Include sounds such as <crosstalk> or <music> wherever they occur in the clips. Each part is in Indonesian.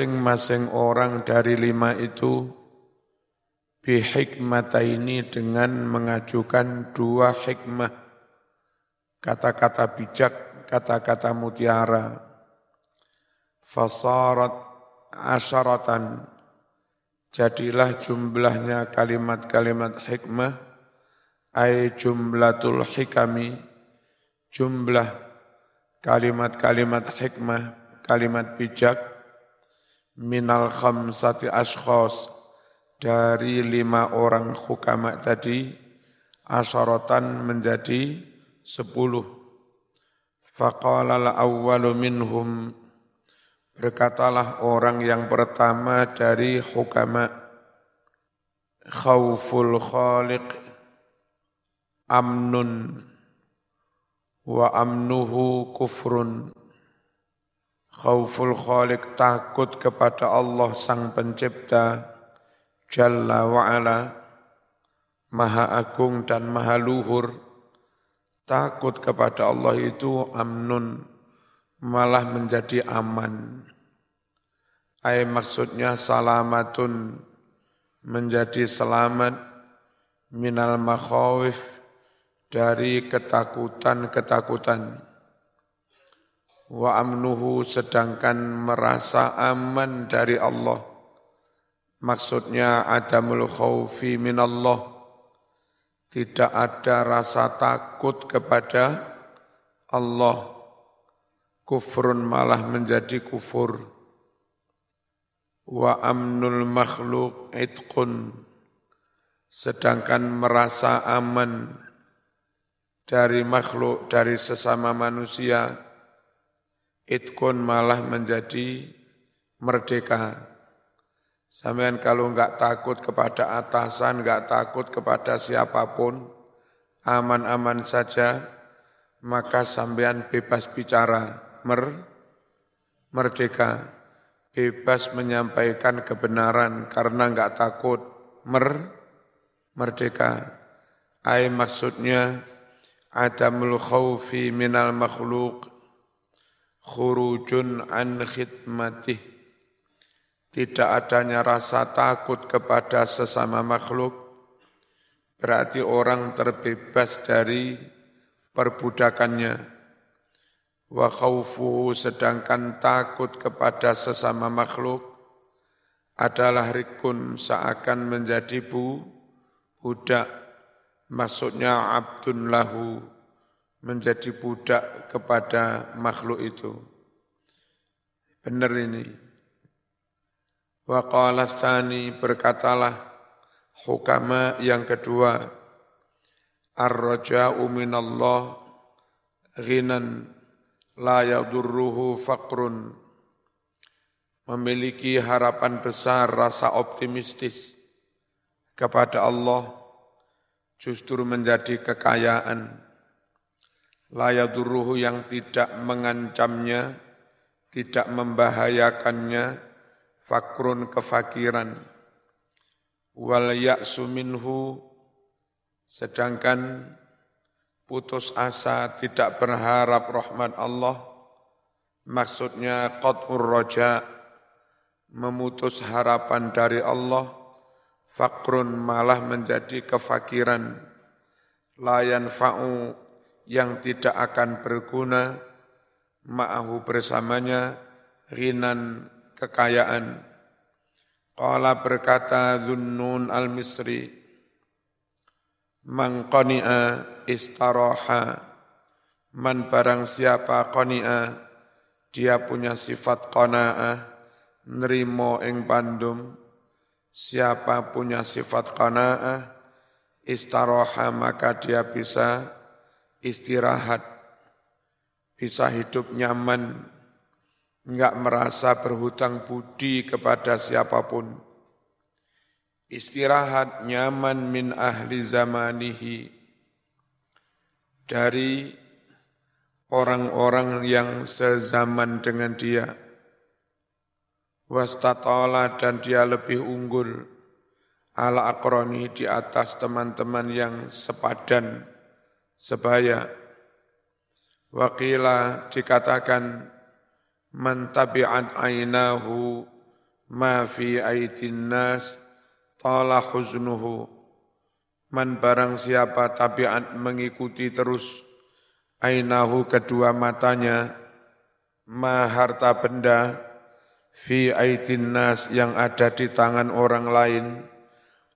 masing-masing orang dari lima itu bihikmata ini dengan mengajukan dua hikmah. Kata-kata bijak, kata-kata mutiara. Fasarat asyaratan jadilah jumlahnya kalimat-kalimat hikmah. Ay jumlatul hikami. Jumlah kalimat-kalimat hikmah kalimat bijak minal khamsati ashkhos. Dari lima orang hukama tadi asyaratan menjadi sepuluh. Faqala awwalu minhum. Berkatalah orang yang pertama dari hukama khawful khaliq amnun wa amnuhu kufrun Khauful khalik takut kepada Allah Sang Pencipta Jalla wa'ala. Maha Agung dan Maha Luhur. Takut kepada Allah itu amnun Malah menjadi aman. Ay maksudnya salamatun Menjadi selamat. Minal makhawif Dari ketakutan-ketakutan wa amnuhu sedangkan merasa aman dari Allah. Maksudnya adamul khawfi minallah. Tidak ada rasa takut kepada Allah. Kufrun malah menjadi kufur. Wa amnul makhluk itqun. Sedangkan merasa aman dari makhluk, dari sesama manusia, itkun malah menjadi merdeka. Sampean kalau enggak takut kepada atasan, enggak takut kepada siapa pun, aman-aman saja, maka sampean bebas bicara, mer, merdeka, bebas menyampaikan kebenaran karena enggak takut, mer, merdeka. Ai maksudnya adamul khawfi minal makhluk khurujun an khidmatih tidak adanya rasa takut kepada sesama makhluk berarti orang terbebas dari perbudakannya. Wa khaufuhu sedangkan takut kepada sesama makhluk adalah rikun seakan menjadi bu budak maksudnya abdun lahu menjadi budak kepada makhluk itu. Benar ini. Wa qala thani berkatalah hukama yang kedua ar-raja'u minallah ghinan la yadurruhu faqrun memiliki harapan besar rasa optimistis kepada Allah justru menjadi kekayaan layaduruhu yang tidak mengancamnya, tidak membahayakannya, fakrun kefakiran, wal ya'su minhu, sedangkan putus asa tidak berharap rahmat Allah, maksudnya qat'ur roja, memutus harapan dari Allah, fakrun malah menjadi kefakiran, layan fa'u yang tidak akan berguna ma'ahu bersamanya rinan kekayaan. Qala berkata Zunnun al-Misri, Man qani'a istaroha, man barang siapa qani'a, dia punya sifat qana'ah, nerimo ing pandum, siapa punya sifat qana'ah, istaroha maka dia bisa istirahat, bisa hidup nyaman, enggak merasa berhutang budi kepada siapa pun. Istirahat nyaman min ahli zamanihi dari orang-orang yang sezaman dengan dia. Wastatala dan dia lebih unggul ala akroni di atas teman-teman yang sepadan sebaya. Wakila dikatakan man tabi'at ainahu ma fi aitin nas tala huznuhu man barang siapa tabiat mengikuti terus ainahu kedua matanya ma harta benda fi aitin nas yang ada di tangan orang lain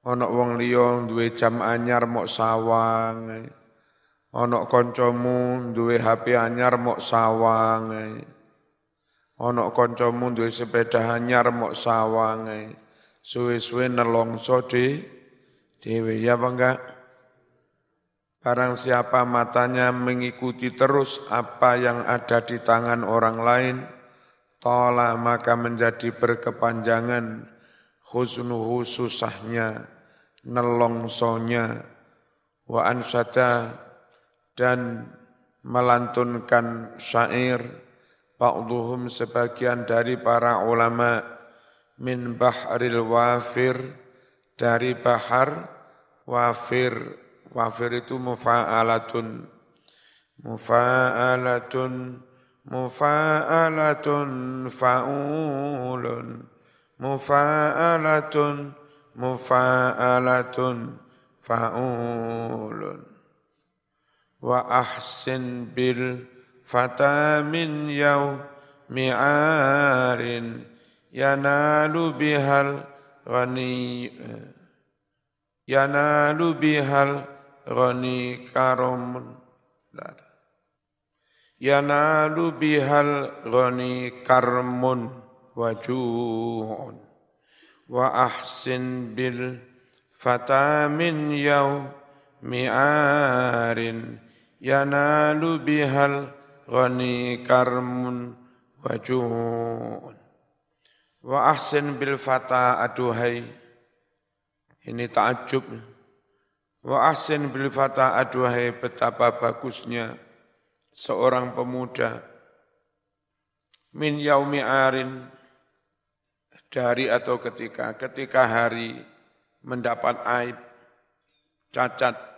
ana wong liya duwe jam anyar mok sawang ana kancamu duwe HP anyar mok sawang ana kancamu duwe sepeda anyar mok sawang suwe-suwe nelongso di dewe ya apa Barang siapa matanya mengikuti terus apa yang ada di tangan orang lain, tola maka menjadi berkepanjangan. Husnuhu susahnya, nelongsonya, wa ansada dan melantunkan syair ba'duhum sebagian dari para ulama min bahril wafir dari bahar wafir. Wafir itu mufa'alatun. Mufa'alatun mufa'alatun fa'ulun. Mufa'alatun mufa'alatun fa'ulun wa ahsin bil fata min yaumi arin yanalu bihal ghani yanalu bihal ghani karumun yanalu bihal ghani karmun wajuhun wa ahsin bil fata min yaumi arin yanalu bihal ghani karmun wajuhun wa ahsin bil fata aduhai. Ini takjub wa ahsin bil fata aduhai betapa bagusnya seorang pemuda. Min yaumi arin dari atau ketika. Ketika hari mendapat aib cacat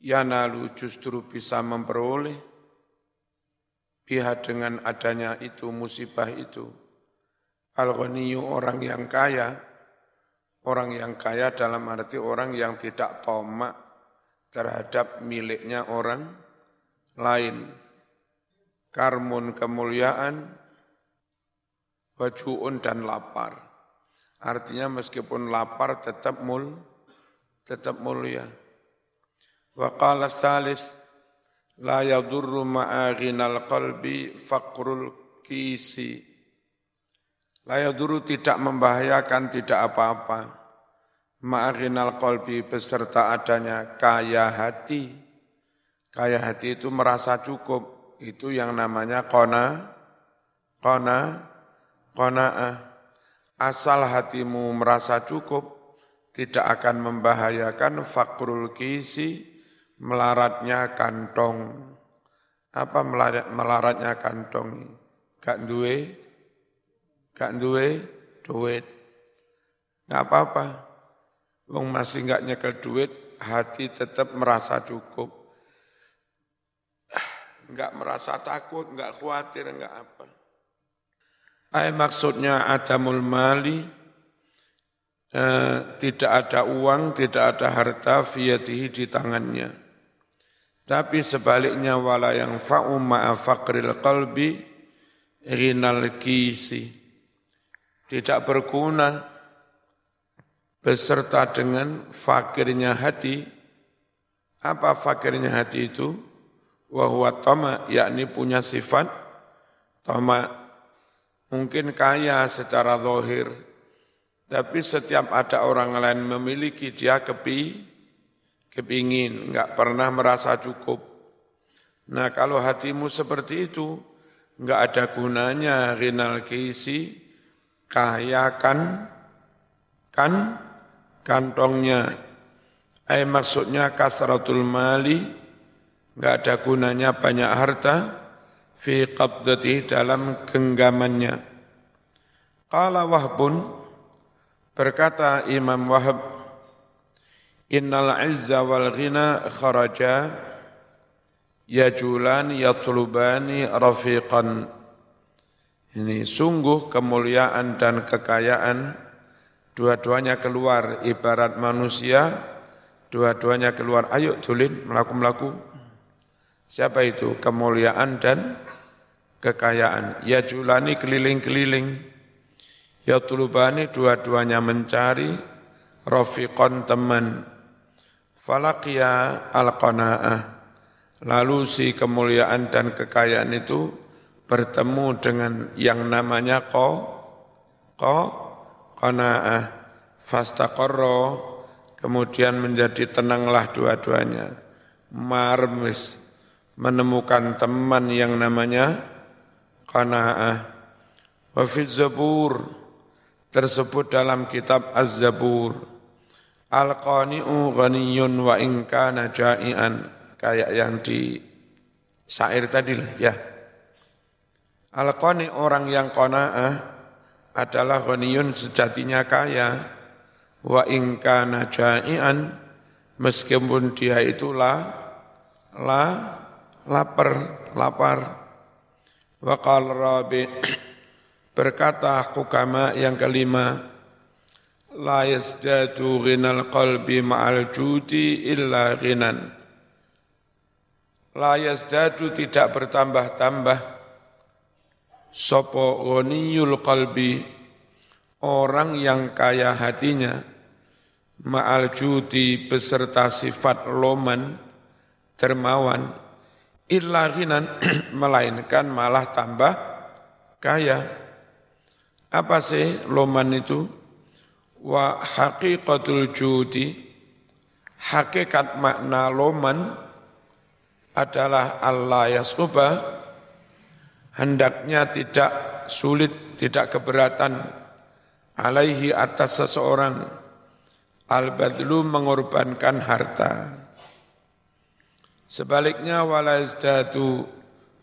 yanalu justru bisa memperoleh. Pihak dengan adanya itu musibah itu. Al orang yang kaya. Orang yang kaya dalam arti orang yang tidak tomak terhadap miliknya orang lain. Karmun kemuliaan wajuun dan lapar. Artinya meskipun lapar tetap mul tetap mulia Wa qala salis la yadurru ma'aghinal qalbi faqrul kisi. La yadurru tidak membahayakan tidak apa-apa. Ma'aghinal qalbi beserta adanya kaya hati. Kaya hati itu merasa cukup. Itu yang namanya kona, kona, kona'ah. Asal hatimu merasa cukup, tidak akan membahayakan fakrul kisi, melaratnya kantong. Apa melarat, melaratnya kantong? Gak duwe, gak duwe duit. Gak apa-apa. Wong masih gak nyekel duit, hati tetap merasa cukup. Enggak merasa takut, enggak khawatir, enggak apa. Ay maksudnya adamul mali, eh, tidak ada uang, tidak ada harta fiyatihi di tangannya. Tapi sebaliknya wala yang fa'u ma'a faqril qalbi rinal kisi. Tidak berguna beserta dengan fakirnya hati. Apa fakirnya hati itu? Wahuwa tama, yakni punya sifat tama. Mungkin kaya secara zahir, tapi setiap ada orang lain memiliki dia kepi, kepingin, enggak pernah merasa cukup. Nah kalau hatimu seperti itu, enggak ada gunanya rinal kisi, kaya kan, kan kantongnya. Eh maksudnya kasratul mali, enggak ada gunanya banyak harta, fi qabdati dalam genggamannya. Qala Wahbun, berkata Imam Wahab, Innal izza wal ghina kharaja yajulan yatlubani rafiqan Ini sungguh kemuliaan dan kekayaan dua-duanya keluar ibarat manusia, dua-duanya keluar. Ayo tulin melaku-melaku. Siapa itu? Kemuliaan dan kekayaan. Ya julani keliling-keliling. Ya tulubani dua-duanya mencari. Rafiqon teman. Falakia al-qana'ah. Lalu si kemuliaan dan kekayaan itu bertemu dengan yang namanya ko ko qanaah. Fastaqarra kemudian menjadi tenanglah dua-duanya. Marmis menemukan teman yang namanya qanaah. Wa zabur tersebut dalam kitab Az-Zabur Al-qani'u ghaniyun wa in ja'ian. Kayak yang di syair tadi lah ya. Al-qani orang yang qanaah adalah ghaniyun sejatinya kaya. Wa ingka najaian meskipun dia itu la la lapar lapar. Wa qala rabi <clears throat> berkata hukama yang kelima la yasdatu ghinal qalbi ma'al judi illa ghinan. La yasdatu tidak bertambah-tambah. Sopo ghaniyul qalbi? Orang yang kaya hatinya. Ma'al judi beserta sifat loman dermawan illa ghinan <clears throat> melainkan malah tambah kaya. Apa sih loman itu wa haqiqatul judi hakikat makna loman adalah Allah yasubah hendaknya tidak sulit, tidak keberatan alaihi atas seseorang al-badlu mengorbankan harta. Sebaliknya wala izdatu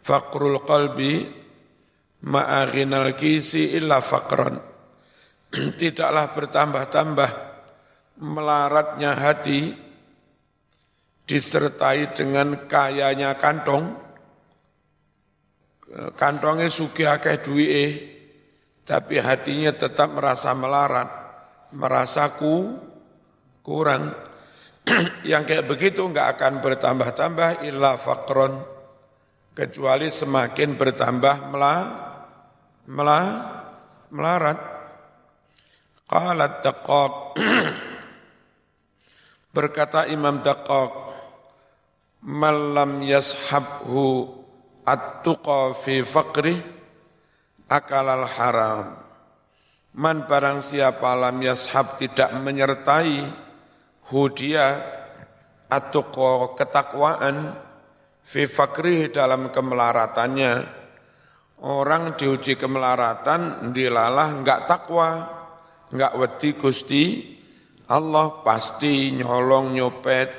faqrul qalbi ma'aghinal kisi illa faqran. <clears throat> Tidaklah bertambah-tambah melaratnya hati disertai dengan kayanya kantong, kantongnya suki akeh duwike tapi hatinya tetap merasa melarat, merasa ku kurang. <clears throat> Yang kayak begitu enggak akan bertambah-tambah illa faqron kecuali semakin bertambah melah, melah, melarat. Qalat Daqaq <clears throat> berkata Imam Daqaq malam yashabhu at-tuqa fi faqri akalal haram. Man barang siapa lam yashab tidak menyertai hudia atau ketakwaan fi fakri dalam kemelaratannya. Orang diuji kemelaratan, dilalah enggak takwa, enggak wedi Gusti, Allah pasti nyolong nyopet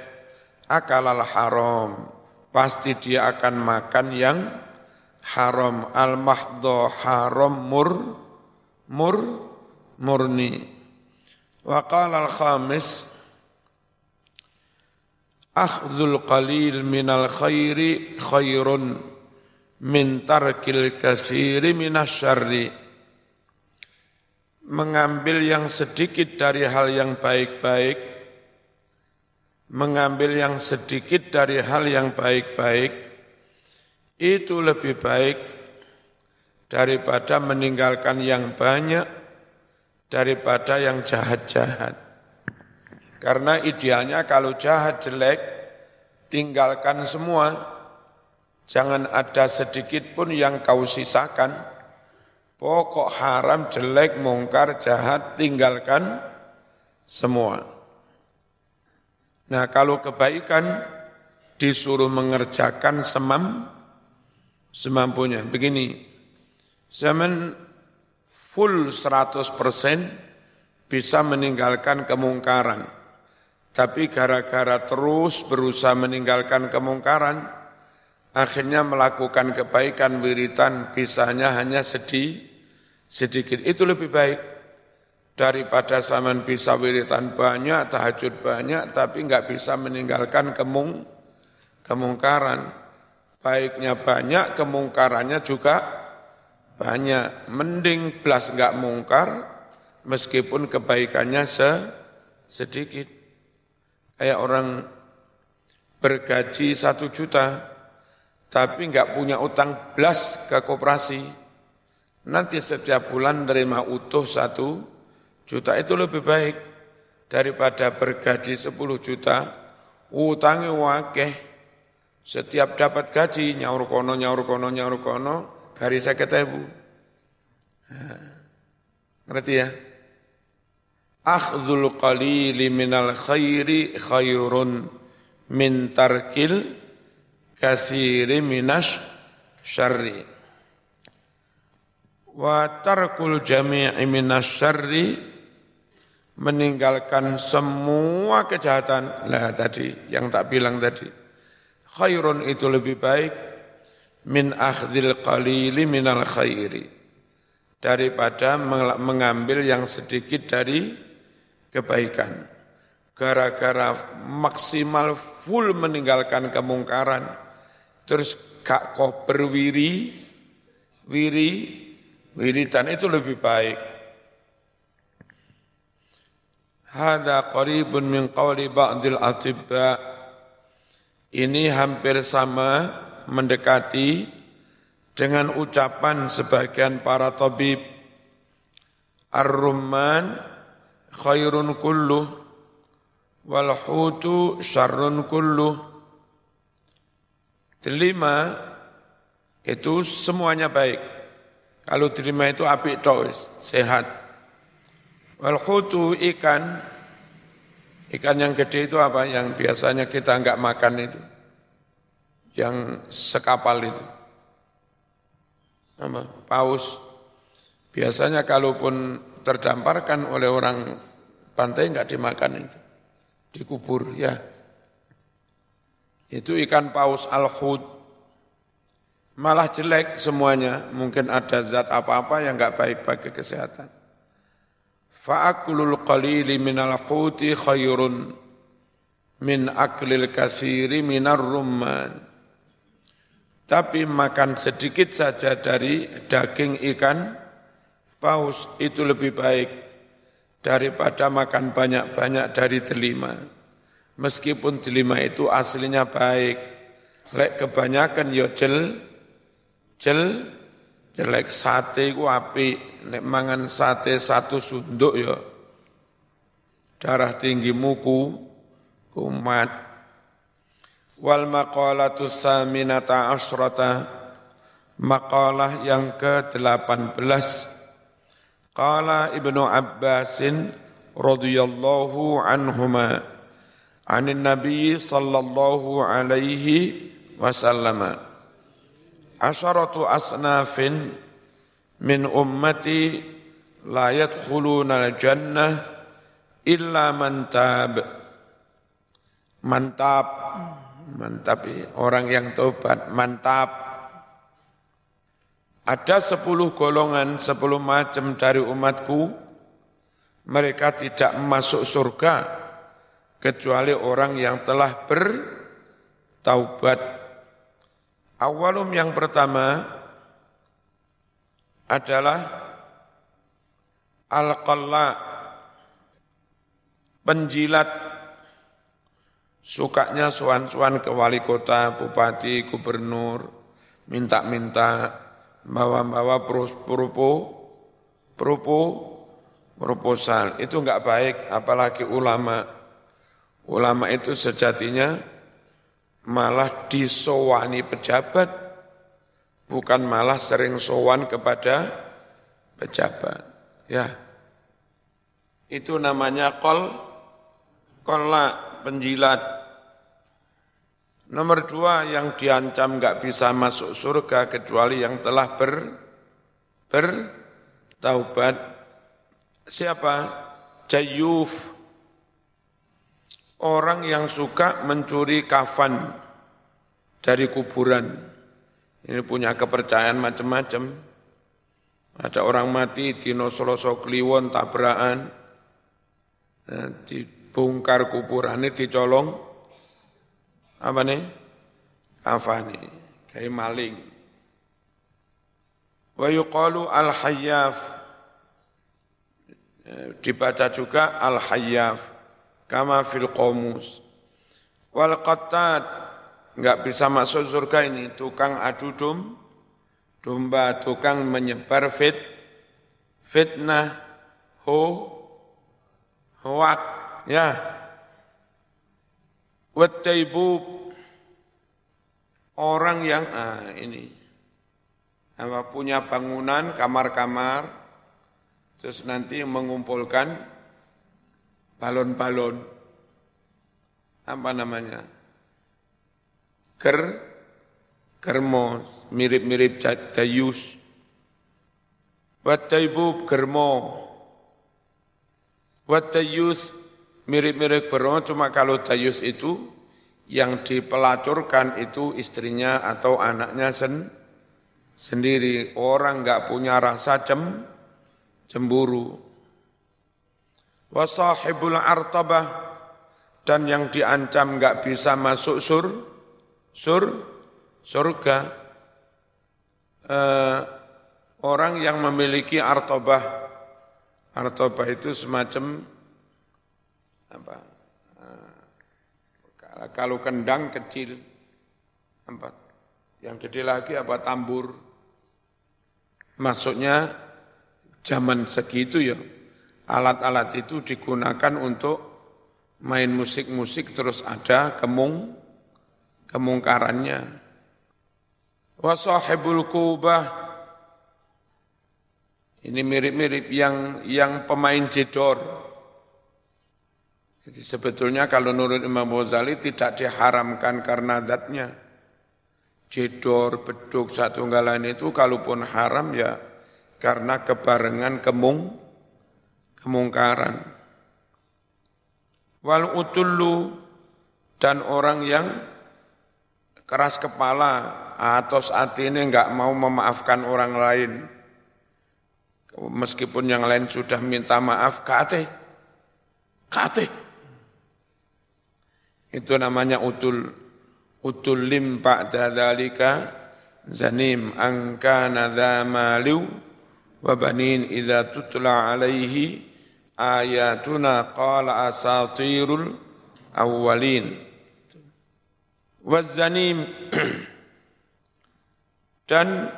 akalal haram. Pasti dia akan makan yang haram. Al mahdho haram mur mur murni. Wa qala al khamis akhdhul qalil minal khairi khairun min tarkil kasiri minasyarri mengambil yang sedikit dari hal yang baik-baik mengambil yang sedikit dari hal yang baik-baik itu lebih baik daripada meninggalkan yang banyak daripada yang jahat-jahat. Karena idealnya kalau jahat jelek tinggalkan semua. Jangan ada sedikit pun yang kau sisakan. Pokok haram, jelek, mungkar, jahat, tinggalkan semua. Nah kalau kebaikan disuruh mengerjakan semam, semampunya. Begini, zaman full 100% bisa meninggalkan kemungkaran. Tapi gara-gara terus berusaha meninggalkan kemungkaran, akhirnya melakukan kebaikan wiritan bisanya hanya sedih, sedikit. Itu lebih baik daripada zaman bisa wiritan banyak, tahajud banyak, tapi nggak bisa meninggalkan kemung, kemungkaran. Baiknya banyak, kemungkarannya juga banyak. Mending belas enggak mungkar, meskipun kebaikannya se sedikit. Kayak orang bergaji satu juta, tapi enggak punya utang belas ke koperasi. Nanti setiap bulan terima utuh satu juta itu lebih baik daripada bergaji sepuluh juta, utangnya wakeh, setiap dapat gaji, nyaur kono, nyaur kono, nyaur kono, garis saya ketemu. Ngerti ya? Akhzul qalili minal khairi khairun min tarkil kasiri minas syarri. Wa tarkul jami'i minas syarri meninggalkan semua kejahatan. Lah tadi, yang tak bilang tadi. Khairun itu lebih baik min akhdil qalili minal khairi. Daripada mengambil yang sedikit dari kebaikan. Gara-gara maksimal full meninggalkan kemungkaran terus gak kok berwiri wiri wiridan itu lebih baik. Hada qaribun min qawli ba'dil atibba' ini hampir sama mendekati dengan ucapan sebagian para tabib. Ar-rumman khairun kulluh wal hutu syarrun kulluh. Delima itu semuanya baik kalau delima itu api tois sehat wal hutu ikan Ikan yang gede itu apa? Yang biasanya kita enggak makan itu. Yang sekapal itu. Apa? Paus. Biasanya kalaupun terdamparkan oleh orang pantai enggak dimakan itu. Dikubur, ya. Itu ikan paus al-khud. Malah jelek semuanya. Mungkin ada zat apa-apa yang enggak baik bagi kesehatan. Fa'akulul qalili minal khuti khairun min aklil kasiri minar rumman. Tapi makan sedikit saja dari daging ikan paus itu lebih baik daripada makan banyak-banyak dari delima. Meskipun delima itu aslinya baik, lek kebanyakan yo jel, jel, jelek sate ku api nek mangan sate satu sunduk ya darah tinggi muku kumat. Wal maqalatu saminata asrata maqalah yang ke-18 qala ibnu abbasin radhiyallahu anhuma anin nabi sallallahu alaihi wasallam asharatu asnafin min ummati la yadkhuluna al-jannah illa man tab. Mantap mantap orang yang tobat mantap ada sepuluh golongan sepuluh macam dari umatku. Mereka tidak masuk surga kecuali orang yang telah bertaubat Awalum yang pertama adalah al-qalla penjilat sukanya suan-suan ke wali kota, bupati, gubernur, minta-minta, bawa-bawa propo, propo, proposal. Itu enggak baik, apalagi ulama. Ulama itu sejatinya malah disowani pejabat, bukan malah sering sowan kepada pejabat. Ya, itu namanya kol, kolak penjilat. Nomor dua yang diancam nggak bisa masuk surga kecuali yang telah ber, bertaubat. Siapa? Jayuf Orang yang suka mencuri kafan dari kuburan. Ini punya kepercayaan macam-macam. Ada orang mati di Nosoloso Kliwon tabrakan, nah, dibongkar kuburan ini dicolong, apa nih? Kafani, kayak maling. Wa yuqalu al-hayyaf. Dibaca juga al-hayyaf. Kama fil qomus. Wal qattad. Enggak bisa masuk surga ini. Tukang adu dum, domba, tukang menyebar fit, fitnah, ho, hoak, ya. Wattaibub. Orang yang, ah ini, apa punya bangunan kamar-kamar terus nanti mengumpulkan balon-balon apa namanya ger germo mirip-mirip dayus wataibub germo watayus mirip-mirip germo cuma kalau dayus itu yang dipelacurkan itu istrinya atau anaknya sen sendiri. Orang nggak punya rasa cem, cemburu. Wasahibul artabah dan yang diancam nggak bisa masuk sur, sur, surga. Eh, orang yang memiliki artabah, artabah itu semacam apa? Eh, kalau kendang kecil, empat. Yang gede lagi apa tambur, Maksudnya zaman segitu ya, alat-alat itu digunakan untuk main musik-musik terus ada kemung, kemungkarannya. Wasahibul kubah, ini mirip-mirip yang yang pemain jedor. Jadi sebetulnya kalau menurut Imam Ghazali tidak diharamkan karena zatnya jedor, beduk, satu lain itu kalaupun haram ya karena kebarengan kemung, kemungkaran. Wal utullu dan orang yang keras kepala atau saat ini enggak mau memaafkan orang lain. Meskipun yang lain sudah minta maaf, kate, kate. Itu namanya utul utullim ba'da dzalika zanim an kana dha maliu wa banin idza tutla alaihi ayatuna qala asatirul awwalin. Wazanim <clears throat> dan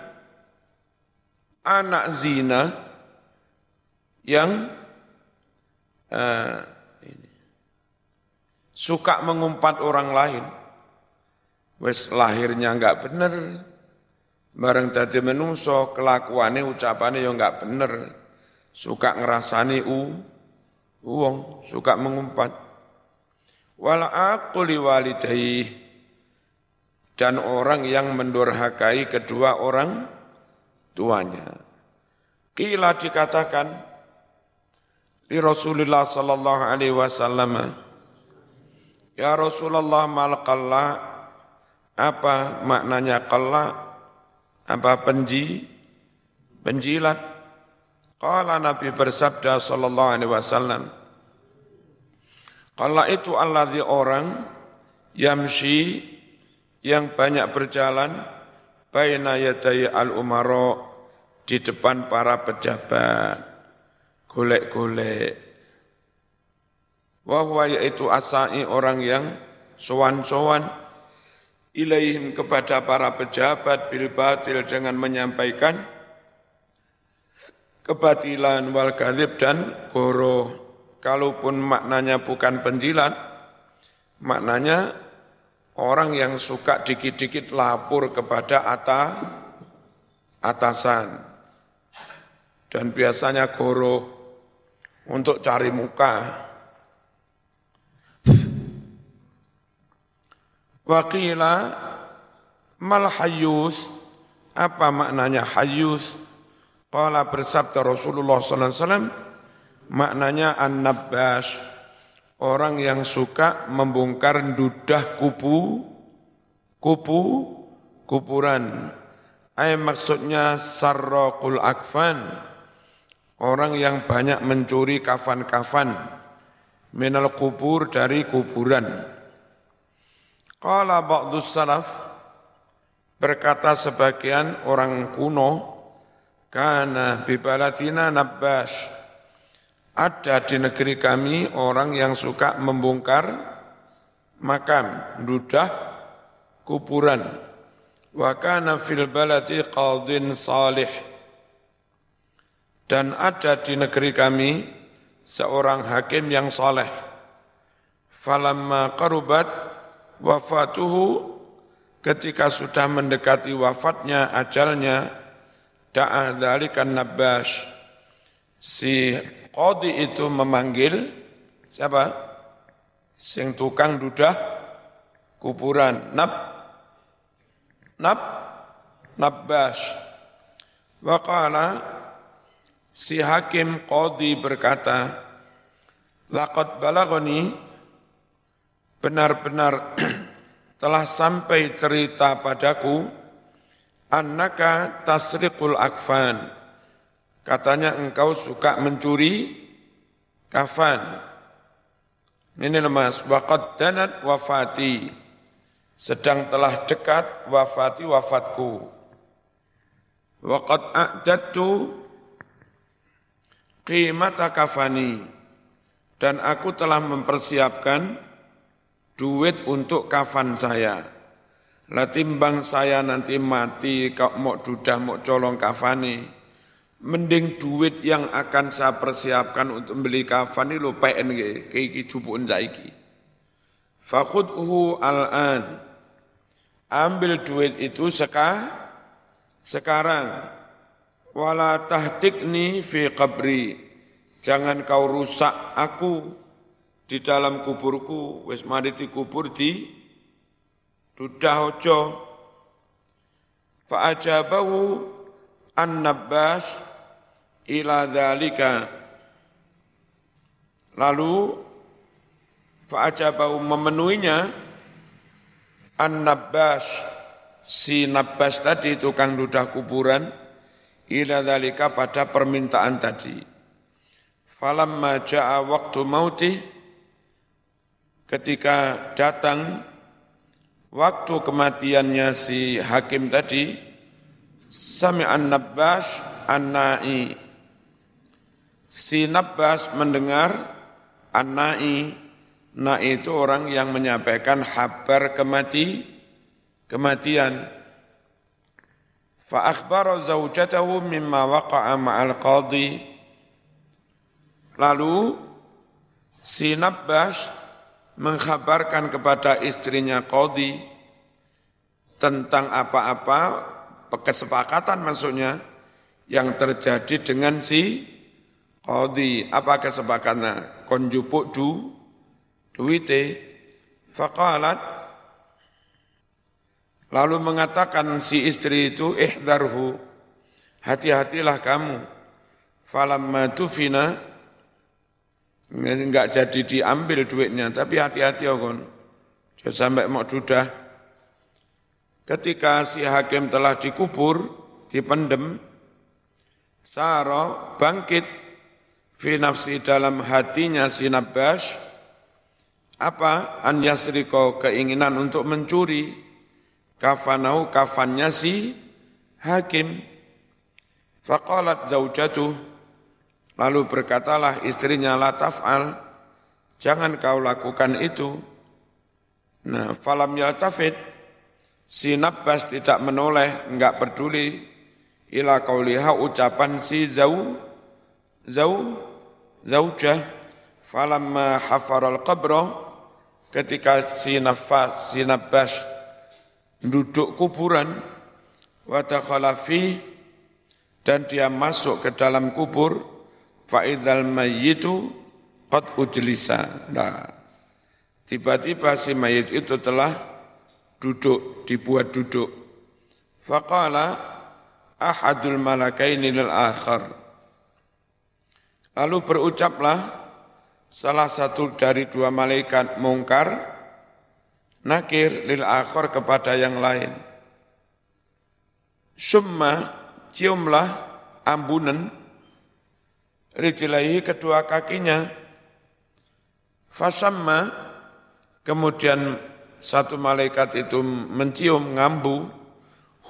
anak zina yang uh, ini, suka mengumpat orang lain. Wis lahirnya enggak bener, bareng dadi menungso kelakuane ucapane ya enggak bener, suka ngerasani u uang, suka mengumpat. Wala aquli walidayhi dan orang yang mendurhakai kedua orang tuanya. Kila dikatakan di Rasulullah sallallahu alaihi wasallam Ya Rasulullah malqallah apa maknanya qalla? Apa penji? Penjilat. Qala Nabi bersabda sallallahu alaihi wasallam. Qalla itu allazi orang yamshi yang banyak berjalan baina yaday al-umara di depan para pejabat golek-golek wa yaitu asai orang yang sowan-sowan ilaihim kepada para pejabat bil batil dengan menyampaikan kebatilan wal kadhib dan goro. Kalaupun maknanya bukan penjilat, maknanya orang yang suka dikit-dikit lapor kepada ata, atasan. Dan biasanya goro untuk cari muka. Waqila mal hayyus, apa maknanya hayyus? Qala bersabda Rasulullah SAW, maknanya an-nabbas, orang yang suka membongkar dudah kubu, kubu, kuburan. Ay maksudnya sarraqul akfan, orang yang banyak mencuri kafan-kafan, minal kubur dari kuburan. Qala ba'dus salaf berkata sebagian orang kuno Karena bibalatina nabbas. Ada di negeri kami orang yang suka membongkar makam, dudah, kuburan. Wa kana fil balati qadin salih. Dan ada di negeri kami seorang hakim yang saleh. Falamma qarubat wafatuhu ketika sudah mendekati wafatnya ajalnya da'a dzalikan nabbas si qadi itu memanggil siapa? Sing tukang dudah kuburan. Nab nab nabbas wa qala si hakim qadi berkata laqad balagoni benar-benar <clears throat> telah sampai cerita padaku annaka tasriqul akfan. Katanya engkau suka mencuri kafan. Ini lemas, waqad danat wafati. Sedang telah dekat wafati wafatku. Waqad a'dadtu qimata kafani. Dan aku telah mempersiapkan duit untuk kafan saya lah timbang saya nanti mati kau mau dudah mau colong kafani. Mending duit yang akan saya persiapkan untuk beli kafani lo PN ke iki jupukun saiki. Fakhudhu al-an. Ambil duit itu seka, sekarang. Wala tahtikni fi qabri. Jangan kau rusak aku di dalam kuburku. Wis mari kubur di Dudah ojo. Fa'ajabahu an-nabbas ila dhalika. Lalu fa'ajabahu memenuhinya an-nabbas si nabbas tadi tukang dudah kuburan ila dhalika pada permintaan tadi. Falamma ja'a waktu mauti ketika datang waktu kematiannya si hakim tadi, Sami'an Nabbas An-Na'i. Si Nabbas mendengar An-Na'i, Na'i itu orang yang menyampaikan kabar kemati, kematian. Fa'akhbara zawjatahu mimma waqa'a ma'al qadi. Lalu si Nabbas mengkhabarkan kepada istrinya Qadi tentang apa-apa kesepakatan maksudnya yang terjadi dengan si Qadi. Apa kesepakatan? Konjupuk du, duite, faqalat, lalu mengatakan si istri itu, ihdarhu, hati-hatilah kamu, falamma tufina, enggak jadi diambil duitnya, tapi hati-hati ya kon. Sampai mau dudah. Ketika si hakim telah dikubur, dipendem, Saro bangkit fi nafsi dalam hatinya si Nabbas, apa? An yasriko keinginan untuk mencuri kafanau kafannya si hakim. Faqalat zaujatuh, Lalu berkatalah istrinya la taf'al, jangan kau lakukan itu. Nah, falam yaltafid, si Nabbas tidak menoleh, enggak peduli, ila kauliha ucapan si zau, zau, zaujah, falamma hafaral qabra, ketika si nafas, si Nabbas duduk kuburan, wa dan dia masuk ke dalam kubur, Fa'idhal mayyitu qad ujlisa. Nah, tiba-tiba si mayit itu telah duduk, dibuat duduk. Faqala ahadul malakaini lil akhar. Lalu berucaplah salah satu dari dua malaikat mungkar, nakir lil akhar kepada yang lain. Summa ciumlah ambunan rijlaihi kedua kakinya. Fasamma, kemudian satu malaikat itu mencium ngambu,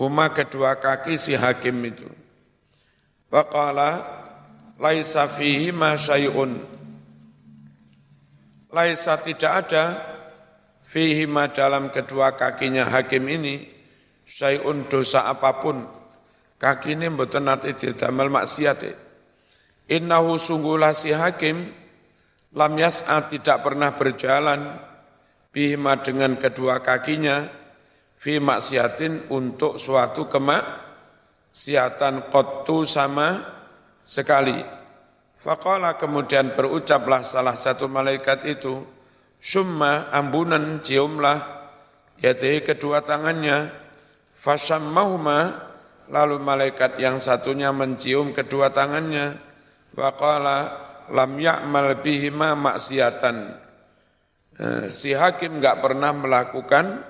huma kedua kaki si hakim itu. Waqala laisa fihi ma syai'un. Laisa tidak ada fihi ma dalam kedua kakinya hakim ini syai'un dosa apa pun. Kaki ini mboten nate didamel maksiat. Innahu sungguhlah si hakim lam yas'a tidak pernah berjalan bihima dengan kedua kakinya fi maksiatin untuk suatu kemaksiatan qattu sama sekali. Faqala kemudian berucaplah salah satu malaikat itu, summa ambunan ciumlah yaitu kedua tangannya, fasammahuma lalu malaikat yang satunya mencium kedua tangannya, waqala lam ya'mal bihima maksiatan. Eh, si hakim enggak pernah melakukan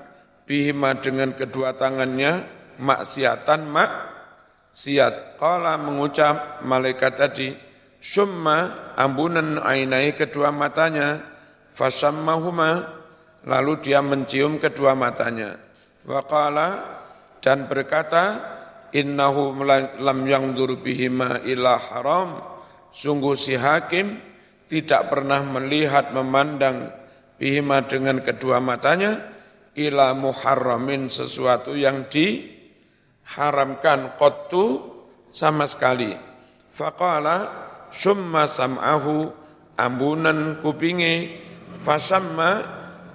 bihima dengan kedua tangannya maksiatan maksiat. Kala mengucap malaikat tadi, summa ambunan ainai kedua matanya, fasammahuma, lalu dia mencium kedua matanya. Waqala dan berkata, innahu lam yangdur bihima ila haram, sungguh si hakim tidak pernah melihat memandang bihima dengan kedua matanya, ila muharramin sesuatu yang diharamkan qattu sama sekali. Faqala summa sam'ahu ambunan kupingi fasamma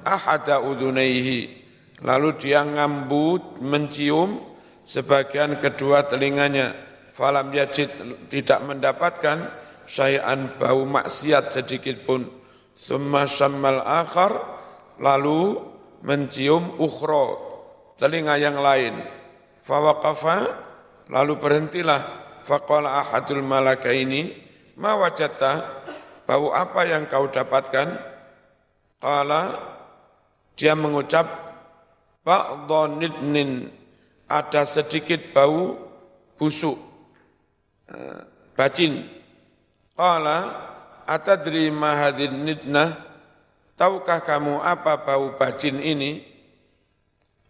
ahada udunaihi. Lalu dia ngambut mencium sebagian kedua telinganya. Falam yajid tidak mendapatkan syai'an bau maksiat sedikit pun. Summa sammal akhar lalu mencium ukhro, telinga yang lain. Fawaqafa, lalu berhentilah. Faqala ahadul malaka ini, ma wajatta, bau apa yang kau dapatkan? Qala, dia mengucap, ba'dhanidnin, ada sedikit bau busuk, eh, bacin. Qala, atadri mahadin nidnah, Tahukah kamu apa bau bajin ini?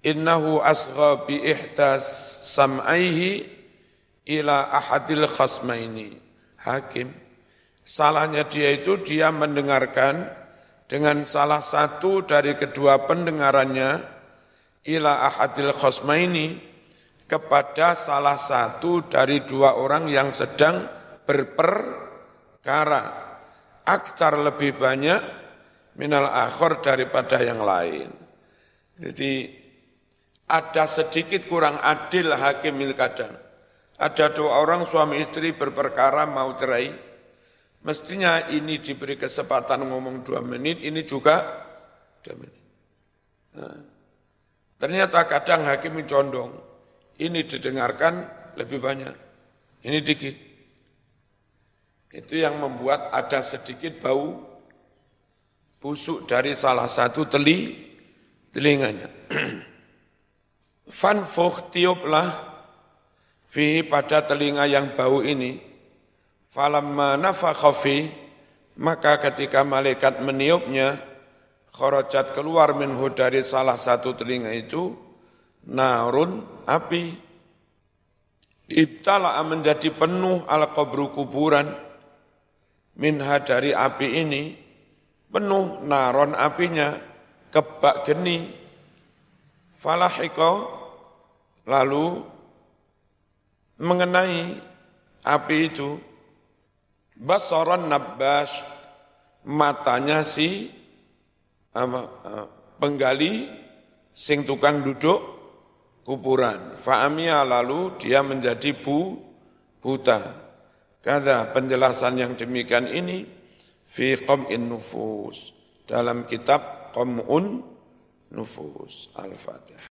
Innahu asgha bi ihtas sam'aihi ila ahadil khasmaini. Hakim. Salahnya dia itu dia mendengarkan dengan salah satu dari kedua pendengarannya ila ahadil khasmaini kepada salah satu dari dua orang yang sedang berperkara. Aksar lebih banyak minal akhor daripada yang lain. Jadi ada sedikit kurang adil hakim kadang. Ada dua orang suami istri berperkara mau cerai. Mestinya ini diberi kesempatan ngomong dua menit, ini juga dua menit. Nah, ternyata kadang hakim condong, ini didengarkan lebih banyak, ini dikit. Itu yang membuat ada sedikit bau busuk dari salah satu teli telinganya. <clears throat> Fanfuh tiuplah fi pada telinga yang bau ini. Falamma nafakha maka ketika malaikat meniupnya kharajat keluar minhu dari salah satu telinga itu narun api ibtala menjadi penuh al kubru kuburan minha dari api ini penuh naron apinya kebak geni. Falahiko lalu mengenai api itu basaron nabbas matanya si apa, penggali sing tukang duduk kuburan. Fa'amia lalu dia menjadi bu buta Kata penjelasan yang demikian ini fi qam'in nufus. Dalam kitab qam'un nufus. Al-fatihah